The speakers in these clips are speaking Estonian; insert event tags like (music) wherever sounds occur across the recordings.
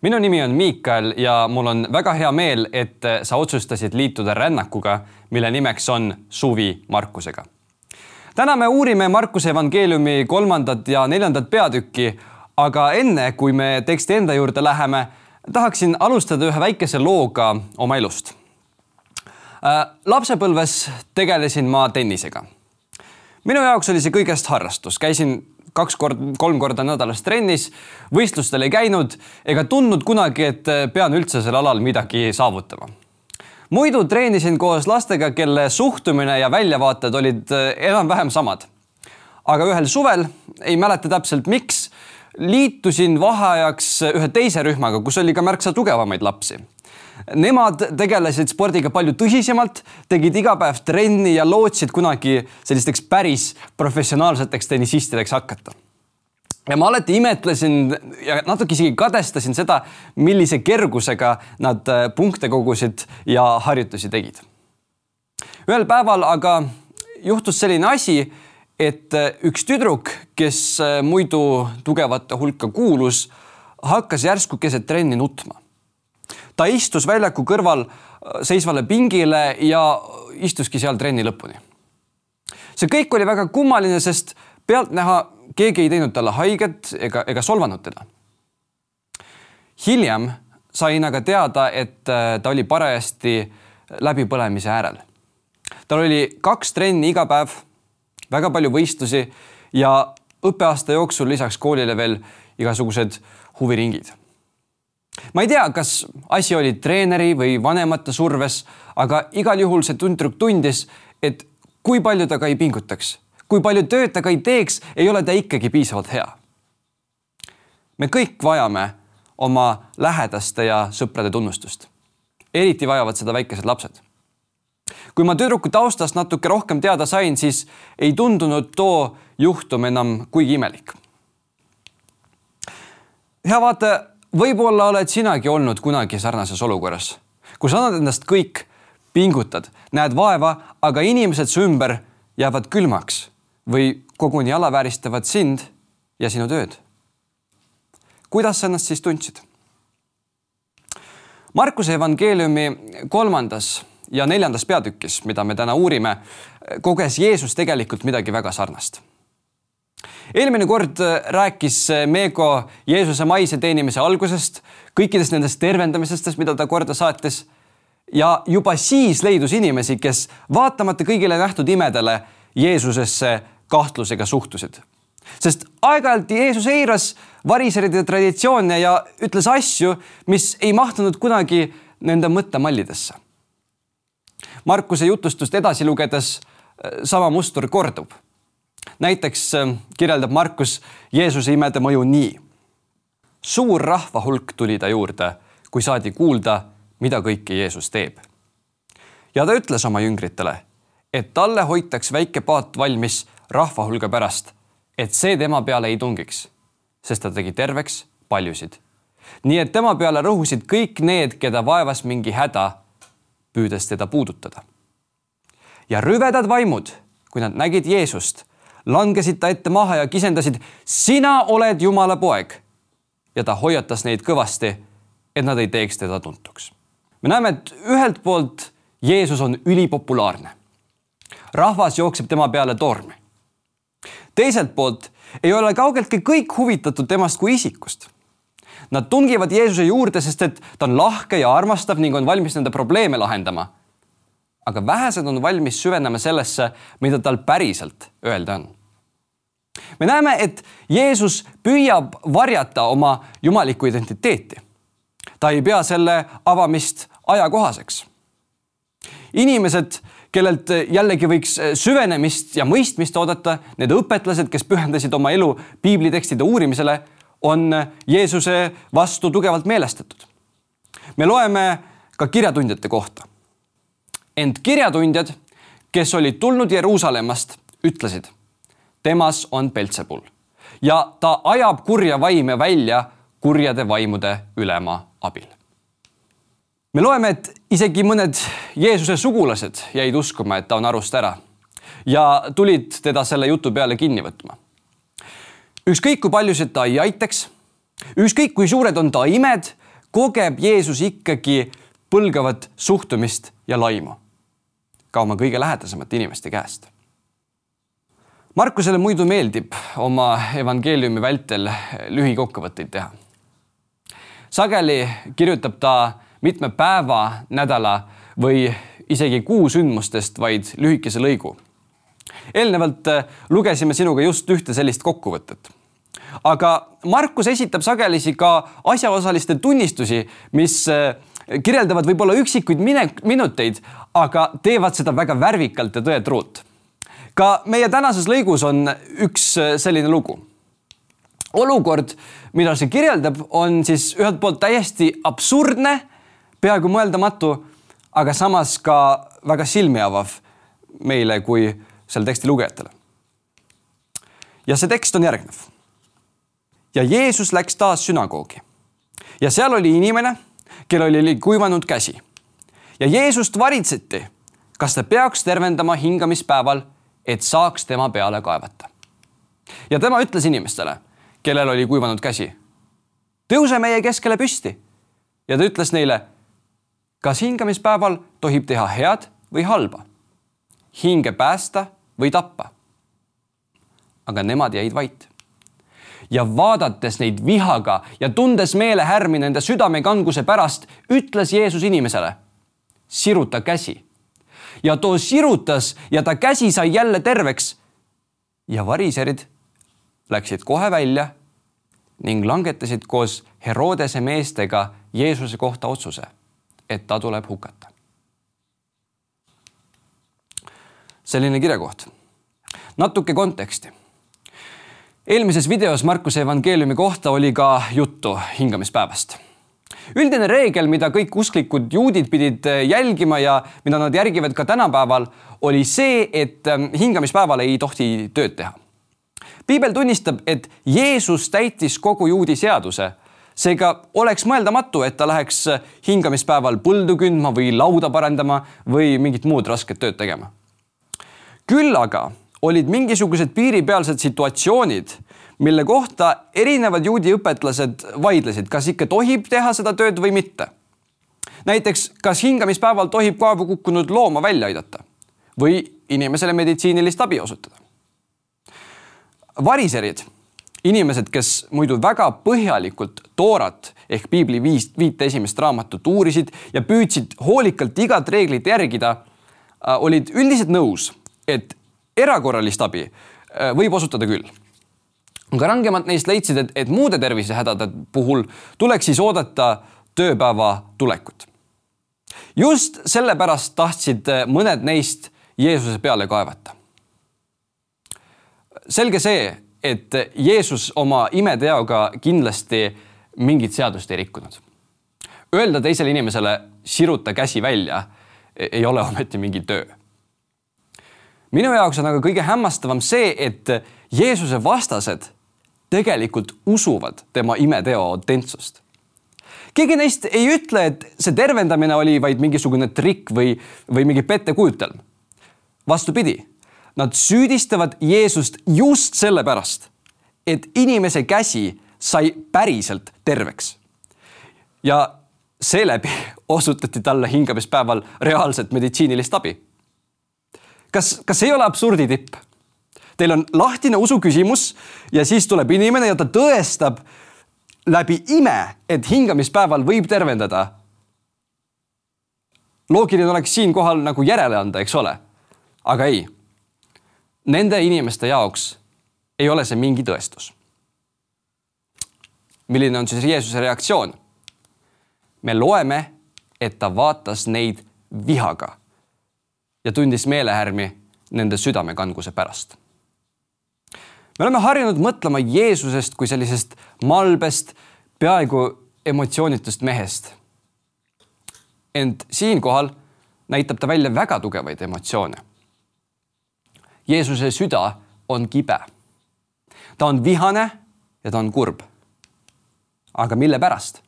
minu nimi on Miikal ja mul on väga hea meel, et sa otsustasid liituda rännakuga, mille nimeks on Suvi Markusega. täna me uurime Markuse evangeeliumi kolmandat ja neljandat peatükki, aga enne kui me teksti enda juurde läheme, tahaksin alustada ühe väikese looga oma elust. lapsepõlves tegelesin ma tennisega. minu jaoks oli see kõigest harrastus, käisin kaks korda, kolm korda nädalas trennis, võistlustel ei käinud ega tundnud kunagi, et pean üldse sel alal midagi saavutama. muidu treenisin koos lastega, kelle suhtumine ja väljavaated olid enam-vähem samad. aga ühel suvel, ei mäleta täpselt, miks, liitusin vaheajaks ühe teise rühmaga, kus oli ka märksa tugevamaid lapsi Nemad tegelesid spordiga palju tõsisemalt, tegid iga päev trenni ja lootsid kunagi sellisteks päris professionaalseteks tennisistideks hakata. ja ma alati imetlesin ja natuke isegi kadestasin seda, millise kergusega nad äh, punkte kogusid ja harjutusi tegid. ühel päeval aga juhtus selline asi, et äh, üks tüdruk, kes äh, muidu tugevate hulka kuulus, hakkas järsku keset trenni nutma ta istus väljaku kõrval äh, seisvale pingile ja istuski seal trenni lõpuni. see kõik oli väga kummaline, sest pealtnäha keegi ei teinud talle haiget ega, ega solvanud teda. hiljem sain aga teada, et äh, ta oli parajasti läbipõlemise äärel. tal oli kaks trenni iga päev, väga palju võistlusi ja õppeaasta jooksul lisaks koolile veel igasugused huviringid ma ei tea, kas asi oli treeneri või vanemate surves, aga igal juhul see tüdruk tundis, et kui palju ta ka ei pingutaks, kui palju tööd ta ka ei teeks, ei ole ta ikkagi piisavalt hea. me kõik vajame oma lähedaste ja sõprade tunnustust. eriti vajavad seda väikesed lapsed. kui ma tüdruku taustast natuke rohkem teada sain, siis ei tundunud too juhtum enam kuigi imelik. hea vaataja võib-olla oled sinagi olnud kunagi sarnases olukorras, kus annad endast kõik, pingutad, näed vaeva, aga inimesed su ümber jäävad külmaks või koguni alavääristavad sind ja sinu tööd. kuidas sa ennast siis tundsid? Markuse evangeeliumi kolmandas ja neljandas peatükis, mida me täna uurime, koges Jeesus tegelikult midagi väga sarnast eelmine kord äh, rääkis äh, Meego Jeesuse maise teenimise algusest, kõikidest nendest tervendamisestest, mida ta korda saatis. ja juba siis leidus inimesi, kes vaatamata kõigile nähtud imedele Jeesusesse kahtlusega suhtusid. sest aeg-ajalt Jeesus eiras variseride traditsioone ja ütles asju, mis ei mahtunud kunagi nende mõttemallidesse. Markuse jutustust edasi lugedes äh, sama muster kordub näiteks ähm, kirjeldab Markus Jeesuse imede mõju nii. suur rahva hulk tuli ta juurde, kui saadi kuulda, mida kõike Jeesus teeb. ja ta ütles oma jüngritele, et talle hoitaks väike paat valmis rahva hulga pärast, et see tema peale ei tungiks, sest ta tegi terveks paljusid. nii et tema peale rõhusid kõik need, keda vaevas mingi häda, püüdes teda puudutada. ja rüvedad vaimud, kui nad nägid Jeesust langesid ta ette maha ja kisendasid, sina oled Jumala poeg. ja ta hoiatas neid kõvasti, et nad ei teeks teda tuntuks. me näeme, et ühelt poolt Jeesus on ülipopulaarne. rahvas jookseb tema peale tormi. teiselt poolt ei ole kaugeltki kõik huvitatud temast kui isikust. Nad tungivad Jeesuse juurde, sest et ta on lahke ja armastav ning on valmis nende probleeme lahendama. aga vähesed on valmis süvenema sellesse, mida tal päriselt öelda on me näeme, et Jeesus püüab varjata oma jumalikku identiteeti. ta ei pea selle avamist ajakohaseks. inimesed, kellelt jällegi võiks süvenemist ja mõistmist oodata, need õpetlased, kes pühendasid oma elu piiblitekstide uurimisele, on Jeesuse vastu tugevalt meelestatud. me loeme ka kirjatundjate kohta. ent kirjatundjad, kes olid tulnud Jeruusalemmast, ütlesid temas on Peltsepul ja ta ajab kurja vaime välja kurjade vaimude ülema abil. me loeme, et isegi mõned Jeesuse sugulased jäid uskuma, et ta on arust ära ja tulid teda selle jutu peale kinni võtma. ükskõik kui paljusid ta ei aitaks, ükskõik kui suured on ta imed, kogeb Jeesus ikkagi põlgavat suhtumist ja laimu ka oma kõige lähedasemate inimeste käest. Markusele muidu meeldib oma evangeeliumi vältel lühikokkuvõtteid teha. sageli kirjutab ta mitme päeva, nädala või isegi kuu sündmustest vaid lühikese lõigu. eelnevalt lugesime sinuga just ühte sellist kokkuvõtet aga Markus esitab sagelisi ka asjaosaliste tunnistusi, mis kirjeldavad võib-olla üksikuid mine-, minuteid, aga teevad seda väga värvikalt ja tõetruult. Ka meie tänases lõigus on üks äh, selline lugu. olukord, mida see kirjeldab, on siis ühelt poolt täiesti absurdne, peaaegu mõeldamatu, aga samas ka väga silmi avav meile kui selle teksti lugejatele. ja see tekst on järgnev. ja Jeesus läks taas sünagoogi ja seal oli inimene kellel oli kuivanud käsi. ja Jeesust varitseti, kas ta peaks tervendama hingamispäeval, et saaks tema peale kaevata. ja tema ütles inimestele, kellel oli kuivanud käsi, tõuse meie keskele püsti. ja ta ütles neile, kas hingamispäeval tohib teha head või halba, hinge päästa või tappa. aga nemad jäid vait ja vaadates neid vihaga ja tundes meelehärmi nende südamekanguse pärast, ütles Jeesus inimesele, siruta käsi. Ja too sirutas ja ta käsi sai jälle terveks. ja variserid läksid kohe välja ning langetasid koos Herodese meestega Jeesuse kohta otsuse, et ta tuleb hukata. selline kirjakoht. natuke konteksti eelmises videos Markuse evangeeliumi kohta oli ka juttu hingamispäevast. Üldine reegel, mida kõik usklikud juudid pidid eh, jälgima ja mida nad järgivad ka tänapäeval, oli see, et eh, hingamispäeval ei tohi tööd teha. piibel tunnistab, et Jeesus täitis kogu juudi seaduse seega oleks mõeldamatu, et ta läheks eh, hingamispäeval põldu kündma või lauda parandama või mingit muud rasket tööd tegema. küll aga olid mingisugused piiripealsed situatsioonid, mille kohta erinevad juudi õpetlased vaidlesid, kas ikka tohib teha seda tööd või mitte. näiteks, kas hingamispäeval tohib kaevu kukkunud looma välja aidata või inimesele meditsiinilist abi osutada. variserid, inimesed, kes muidu väga põhjalikult Toorat ehk piibli viis, viite esimest raamatut uurisid ja püüdsid hoolikalt igat reeglit järgida, äh, olid üldiselt nõus, et erakorralist abi äh, võib osutada küll. Aga rangemad neist leidsid, et, et muude tervisehädade puhul tuleks siis oodata tööpäeva tulekut. just sellepärast tahtsid äh, mõned neist Jeesuse peale kaevata. selge see, et Jeesus oma imeteoga kindlasti mingit seadust ei rikkunud. Öelda teisele inimesele siruta käsi välja ei ole (laughs) ometi mingi töö minu jaoks on aga kõige hämmastavam see, et Jeesuse vastased tegelikult usuvad tema imeteo autentsust. keegi neist ei ütle, et see tervendamine oli vaid mingisugune trikk või, või mingi pettekujutelm. vastupidi, nad süüdistavad Jeesust just sellepärast, et inimese käsi sai päriselt terveks. ja seeläbi (laughs) osutati talle hingamispäeval reaalset meditsiinilist abi kas, kas ei ole absurdi tipp? Teil on lahtine usuküsimus ja siis tuleb inimene ja ta tõestab läbi ime, et hingamispäeval võib tervendada. loogiline oleks siinkohal nagu järele anda, eks ole. aga ei. Nende inimeste jaoks ei ole see mingi tõestus. milline on siis Jeesuse reaktsioon? me loeme, et ta vaatas neid vihaga ja tundis meelehärmi nende südamekanguse pärast. Me oleme harjunud mõtlema Jeesusest kui sellisest malbest, peaaegu emotsioonitust mehest. ent siinkohal näitab ta välja väga tugevaid emotsioone. Jeesuse süda on kibe. ta on vihane ja ta on kurb. aga mille pärast?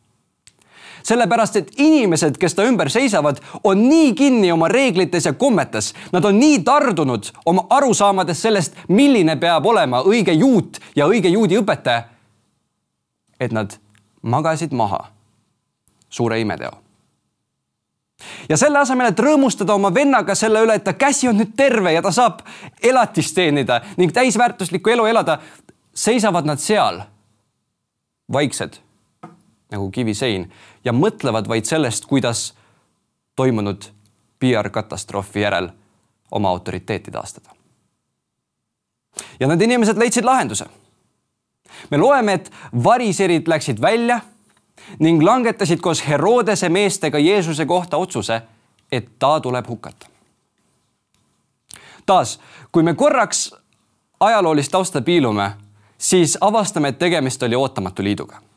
Sellepärast et inimesed, kes ta ümber seisavad, on nii kinni oma reeglites ja kommetes, nad on nii tardunud oma arusaamades sellest, milline peab olema õige juut ja õige juudi õpetaja. et nad magasid maha suure imeteo. ja selle asemel, et rõõmustada oma vennaga selle üle, et ta käsi on nüüd terve ja ta saab elatist teenida ning täisväärtuslikku elu elada, seisavad nad seal vaiksed nagu kivisein ja mõtlevad vaid sellest, kuidas toimunud PR-katastroofi järel oma autoriteeti taastada. ja need inimesed leidsid lahenduse. me loeme, et variserid läksid välja ning langetasid koos Herodese meestega Jeesuse kohta otsuse, et ta tuleb hukata. taas, kui me korraks ajaloolist tausta piilume, siis avastame, et tegemist oli ootamatu liiduga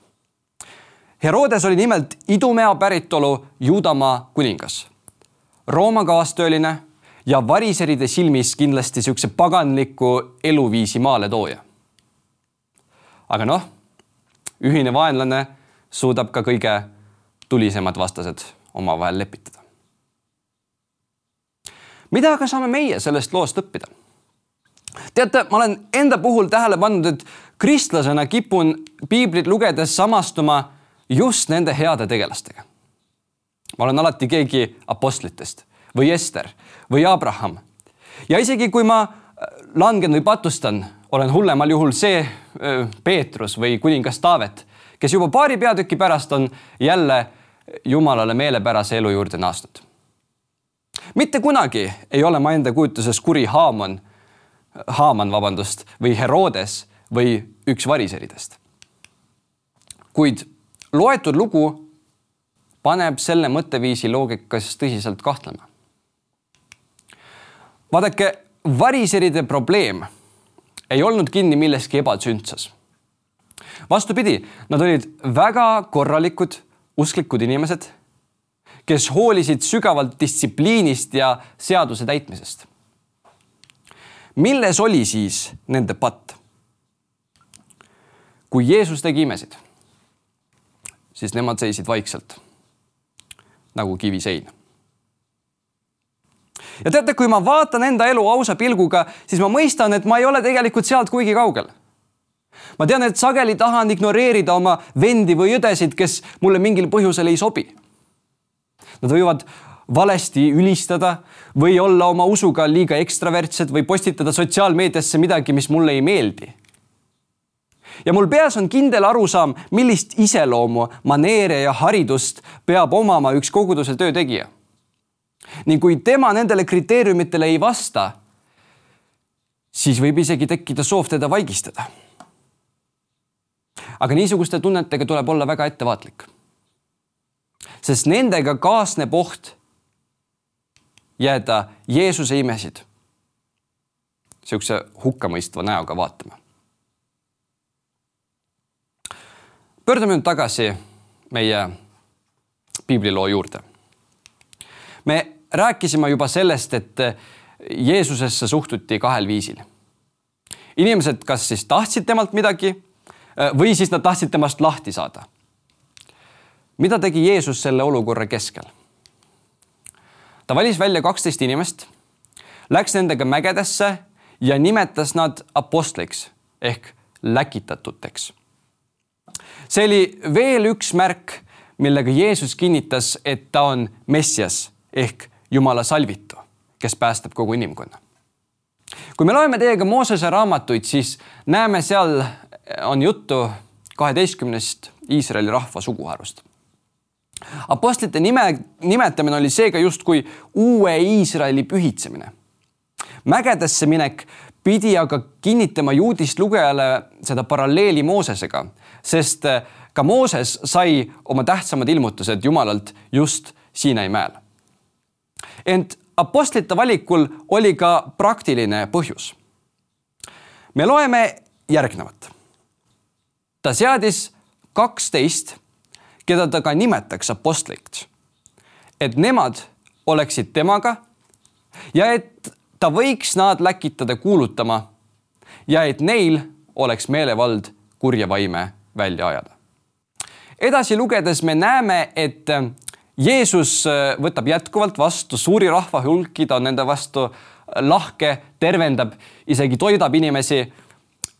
Herodes oli nimelt Idumea päritolu Juudamaa kuningas, Rooma kaastööline ja variseride silmis kindlasti niisuguse paganliku eluviisi maaletooja. aga noh, ühine vaenlane suudab ka kõige tulisemad vastased omavahel lepitada. mida aga saame meie sellest loost õppida? teate, ma olen enda puhul tähele pannud, et kristlasena kipun piiblit lugedes samastuma just nende heade tegelastega. ma olen alati keegi apostlitest või Ester või Abraham. ja isegi kui ma äh, langen või patustan, olen hullemal juhul see äh, Peetrus või kuningas Taavet, kes juba paari peatüki pärast on jälle Jumalale meelepärase elu juurde naasnud. mitte kunagi ei ole ma enda kujutuses kuri Haamon, Haaman, vabandust, või Herodes või üks variseridest. kuid loetud lugu paneb selle mõtteviisi loogikas tõsiselt kahtlema. vaadake, variseride probleem ei olnud kinni milleski ebatsündsas. vastupidi, nad olid väga korralikud usklikud inimesed, kes hoolisid sügavalt distsipliinist ja seaduse täitmisest. milles oli siis nende patt? kui Jeesus tegi imesid siis nemad seisid vaikselt nagu kivisein. ja teate, kui ma vaatan enda elu ausa pilguga, siis ma mõistan, et ma ei ole tegelikult sealt kuigi kaugel. ma tean, et sageli tahan ignoreerida oma vendi või õdesid, kes mulle mingil põhjusel ei sobi. Nad võivad valesti ülistada või olla oma usuga liiga ekstravertsed või postitada sotsiaalmeediasse midagi, mis mulle ei meeldi ja mul peas on kindel arusaam, millist iseloomu, maneere ja haridust peab omama üks koguduse töötegija. ning kui tema nendele kriteeriumitele ei vasta, siis võib isegi tekkida soov teda vaigistada. aga niisuguste tunnetega tuleb olla väga ettevaatlik. sest nendega kaasneb oht jääda Jeesuse imesid niisuguse hukkamõistva näoga vaatama. Pöördume nüüd tagasi meie piibliloo juurde. me rääkisime juba sellest, et Jeesusesse suhtuti kahel viisil. inimesed kas siis tahtsid temalt midagi või siis nad tahtsid temast lahti saada. mida tegi Jeesus selle olukorra keskel? ta valis välja kaksteist inimest, läks nendega mägedesse ja nimetas nad apostliks ehk läkitatuteks see oli veel üks märk, millega Jeesus kinnitas, et ta on Messias ehk Jumala salvitu, kes päästab kogu inimkonna. kui me loeme teiega Moosese raamatuid, siis näeme, seal on juttu kaheteistkümnest Iisraeli rahva suguharust. Apostlite nime, nimetamine oli seega justkui uue Iisraeli pühitsemine. mägedesse minek pidi aga kinnitama juudist lugejale seda paralleeli Moosesega, sest eh, ka Mooses sai oma tähtsamad ilmutused Jumalalt just Siinai mäel. ent apostlite valikul oli ka praktiline põhjus. me loeme järgnevat. ta seadis kaksteist, keda ta ka nimetaks apostliks, et nemad oleksid temaga ja et ta võiks nad läkitada kuulutama ja et neil oleks meelevald kurja vaime välja ajada. edasi lugedes me näeme, et äh, Jeesus äh, võtab jätkuvalt vastu suuri rahvahulki, ta on nende vastu lahke, tervendab, isegi toidab inimesi,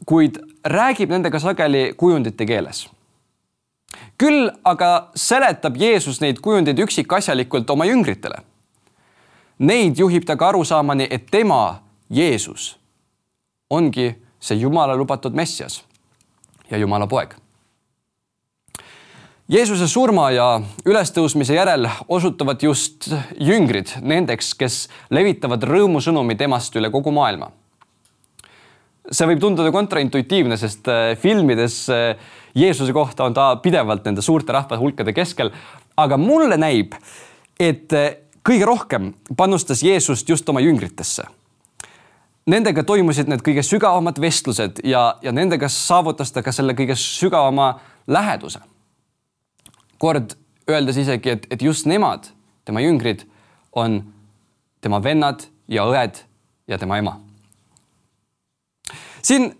kuid räägib nendega sageli kujundite keeles. küll aga seletab Jeesus neid kujundeid üksikasjalikult oma jüngritele. Neid juhib ta ka arusaamani, et tema, Jeesus, ongi see Jumala lubatud Messias ja Jumala poeg. Jeesuse surma ja ülestõusmise järel osutuvad just jüngrid nendeks, kes levitavad rõõmusõnumi temast üle kogu maailma. see võib tunduda kontraintuitiivne, sest äh, filmides äh, Jeesuse kohta on ta pidevalt nende suurte rahvahulkade keskel. aga mulle näib, et äh, kõige rohkem panustas Jeesust just oma jüngritesse nendega toimusid need kõige sügavamad vestlused ja, ja nendega saavutas ta ka selle kõige sügavama läheduse. kord öeldes isegi, et, et just nemad, tema jüngrid, on tema vennad ja õed ja tema ema. siin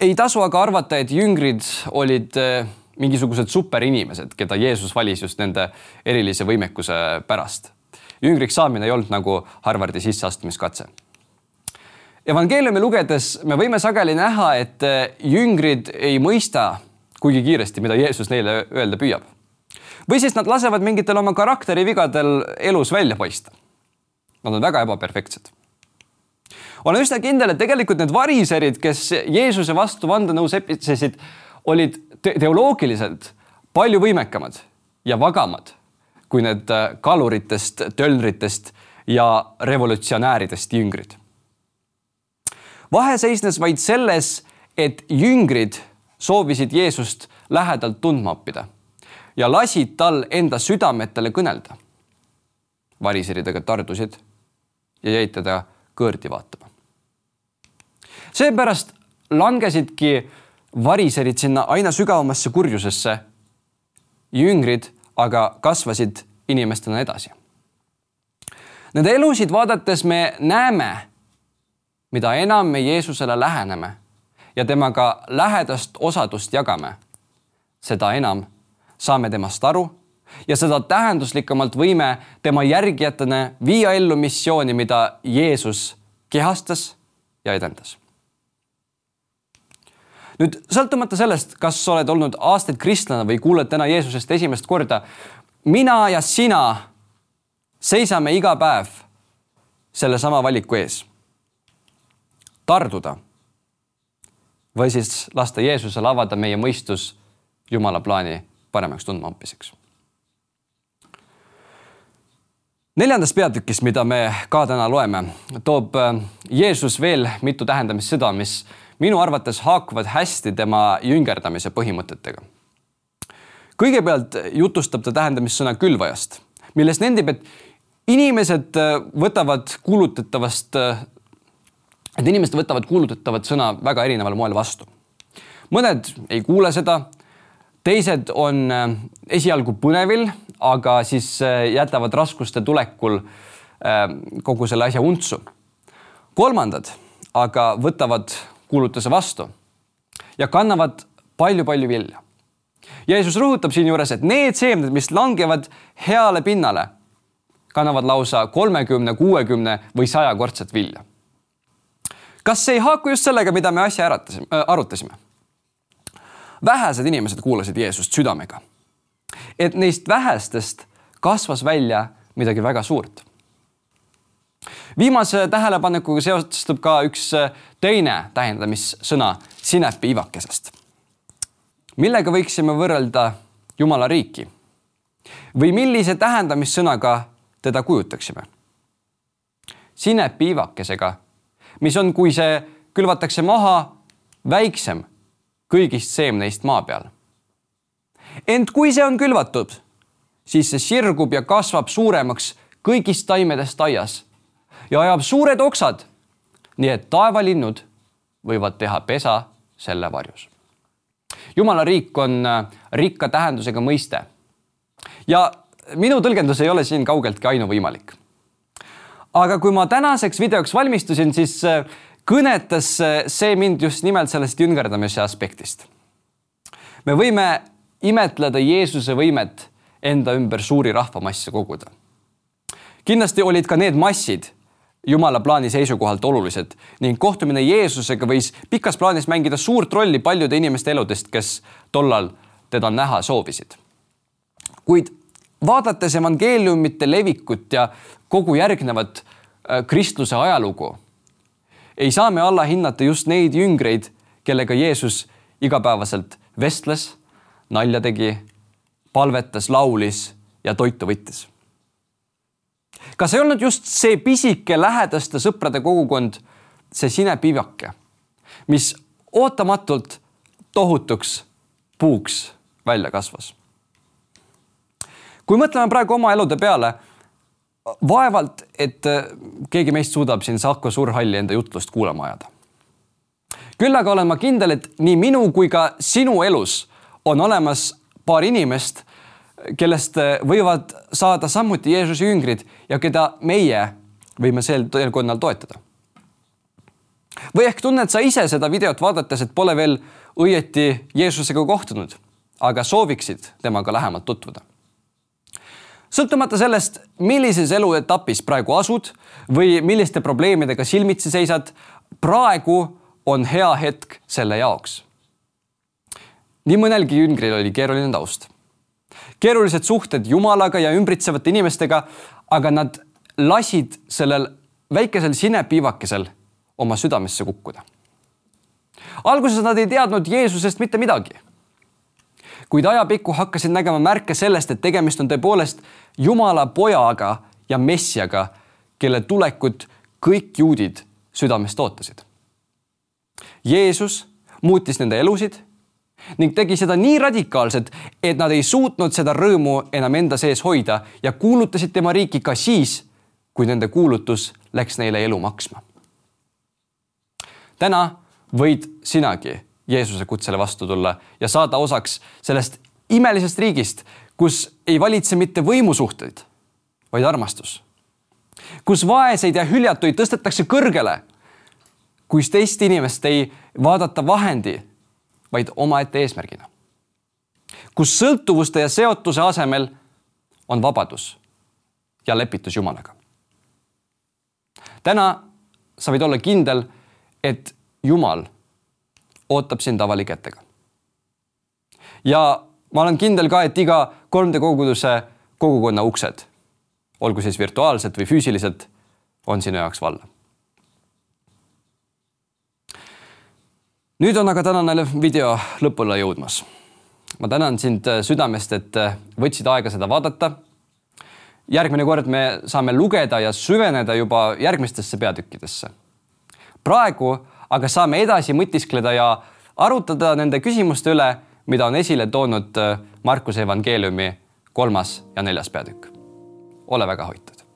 ei tasu aga arvata, et jüngrid olid eh, mingisugused superinimesed, keda Jeesus valis just nende erilise võimekuse pärast. jüngriks saamine ei olnud nagu Harvardi sisseastumiskatse evangeeliumi lugedes me võime sageli näha, et eh, jüngrid ei mõista kuigi kiiresti, mida Jeesus neile öelda püüab. või siis nad lasevad mingitel oma karakterivigadel elus välja paista. Nad on väga ebaperfektsed. olen üsna kindel, et tegelikult need variserid, kes Jeesuse vastu vandenõu sepitsesid, olid te teoloogiliselt palju võimekamad ja vagamad kui need eh, kaluritest, tölnritest ja revolutsionääridest jüngrid vahe seisnes vaid selles, et jüngrid soovisid Jeesust lähedalt tundma õppida ja lasid tal enda südametele kõnelda. variserid aga tardusid ja jäid teda kõõrdi vaatama. seepärast langesidki variserid sinna aina sügavamasse kurjusesse. jüngrid aga kasvasid inimestena edasi. Nende elusid vaadates me näeme mida enam me Jeesusele läheneme ja temaga lähedast osadust jagame, seda enam saame temast aru ja seda tähenduslikumalt võime tema järgijatena viia ellu missiooni, mida Jeesus kehastas ja edendas. Nüüd sõltumata sellest, kas sa oled olnud aastaid kristlane või kuuled täna Jeesusest esimest korda, mina ja sina seisame iga päev sellesama valiku ees tarduda või siis lasta Jeesusel avada meie mõistus Jumala plaani paremaks tundmaõppiseks. neljandas peatükis, mida me ka täna loeme, toob äh, Jeesus veel mitu tähendamissõda, mis minu arvates haakuvad hästi tema jüngerdamise põhimõtetega. kõigepealt jutustab ta tähendamissõna külvajast, milles nendib, et inimesed äh, võtavad kuulutatavast äh, et inimesed võtavad kuulutatavat sõna väga erineval moel vastu. mõned ei kuule seda, teised on äh, esialgu põnevil, aga siis jätavad raskuste tulekul kogu selle asja untsu. kolmandad aga võtavad kuulutuse vastu ja kannavad palju-palju vilja. Jeesus rõhutab siinjuures, et need seemned, mis langevad heale pinnale, kannavad lausa kolmekümne, kuuekümne või sajakordset vilja kas see ei haaku just sellega, mida me äsja äratasime, äh, arutasime? vähesed inimesed kuulasid Jeesust südamega. et neist vähestest kasvas välja midagi väga suurt. Viimase tähelepanekuga seostub ka üks äh, teine tähendamissõna sinepi ivakesest. millega võiksime võrrelda Jumala riiki? või millise tähendamissõnaga teda kujutaksime? sinepi ivakesega mis on, kui see külvatakse maha, väiksem kõigist seemneist maa peal. ent kui see on külvatud, siis see sirgub ja kasvab suuremaks kõigist taimedest aias ja ajab suured oksad, nii et taevalinnud võivad teha pesa selle varjus. jumala riik on äh, rikka tähendusega mõiste. ja minu tõlgendus ei ole siin kaugeltki ainuvõimalik aga kui ma tänaseks videoks valmistusin, siis äh, kõnetas äh, see mind just nimelt sellest jüngerdamise aspektist. me võime imetleda Jeesuse võimet enda ümber suuri rahvamasse koguda. kindlasti olid ka need massid Jumala plaani seisukohalt olulised ning kohtumine Jeesusega võis pikas plaanis mängida suurt rolli paljude inimeste eludest, kes tollal teda näha soovisid. kuid vaadates evangeeliumite levikut ja kogu järgnevat äh, kristluse ajalugu, ei saa me allahinnata just neid jüngreid, kellega Jeesus igapäevaselt vestles, nalja tegi, palvetas, laulis ja toitu võttis. Kas ei olnud just see pisike lähedaste sõprade kogukond, see sinepivake, mis ootamatult tohutuks puuks välja kasvas? kui mõtleme praegu oma elude peale, vaevalt, et keegi meist suudab siin Saku Suurhalli enda jutlust kuulama ajada. küll aga olen ma kindel, et nii minu kui ka sinu elus on olemas paar inimest, kellest võivad saada samuti Jeesuse jüngrid ja keda meie võime sel teekonnal toetada. või ehk tunned sa ise seda videot vaadates, et pole veel õieti Jeesusega kohtunud, aga sooviksid temaga lähemalt tutvuda. sõltumata sellest, millises eluetapis praegu asud või milliste probleemidega silmitsi seisad, praegu on hea hetk selle jaoks nii mõnelgi jüngril oli keeruline taust. Keerulised suhted Jumalaga ja ümbritsevate inimestega, aga nad lasid sellel väikesel sinepiivakesel oma südamesse kukkuda. alguses nad ei teadnud Jeesusest mitte midagi. kuid ajapikku hakkasid nägema märke sellest, et tegemist on tõepoolest Jumala pojaga ja messiaga, kelle tulekut kõik juudid südamest ootasid. Jeesus muutis nende elusid ning tegi seda nii radikaalselt, et nad ei suutnud seda rõõmu enam enda sees hoida ja kuulutasid tema riiki ka siis, kui nende kuulutus läks neile elu maksma. täna võid sinagi Jeesuse kutsele vastu tulla ja saada osaks sellest imelisest riigist, kus ei valitse mitte võimusuhteid, vaid armastus. kus vaeseid ja hüljatuid tõstetakse kõrgele, kus teist inimest ei vaadata vahendi vaid omaette eesmärgina. kus sõltuvuste ja seotuse asemel on vabadus ja lepitus Jumalaga. täna sa võid olla kindel, et Jumal ootab sind avalikätega. ja ma olen kindel ka, et iga 3D koguduse kogukonna uksed, olgu siis virtuaalselt või füüsiliselt, on sinu jaoks valla nüüd on aga tänane video lõpule jõudmas. ma tänan sind äh, südamest, et äh, võtsid aega seda vaadata. järgmine kord me saame lugeda ja süveneda juba järgmistesse peatükkidesse. praegu aga saame edasi mõtiskleda ja arutada nende küsimuste üle, mida on esile toonud äh, Markuse evangeeliumi kolmas ja neljas peatükk. ole väga hoitud.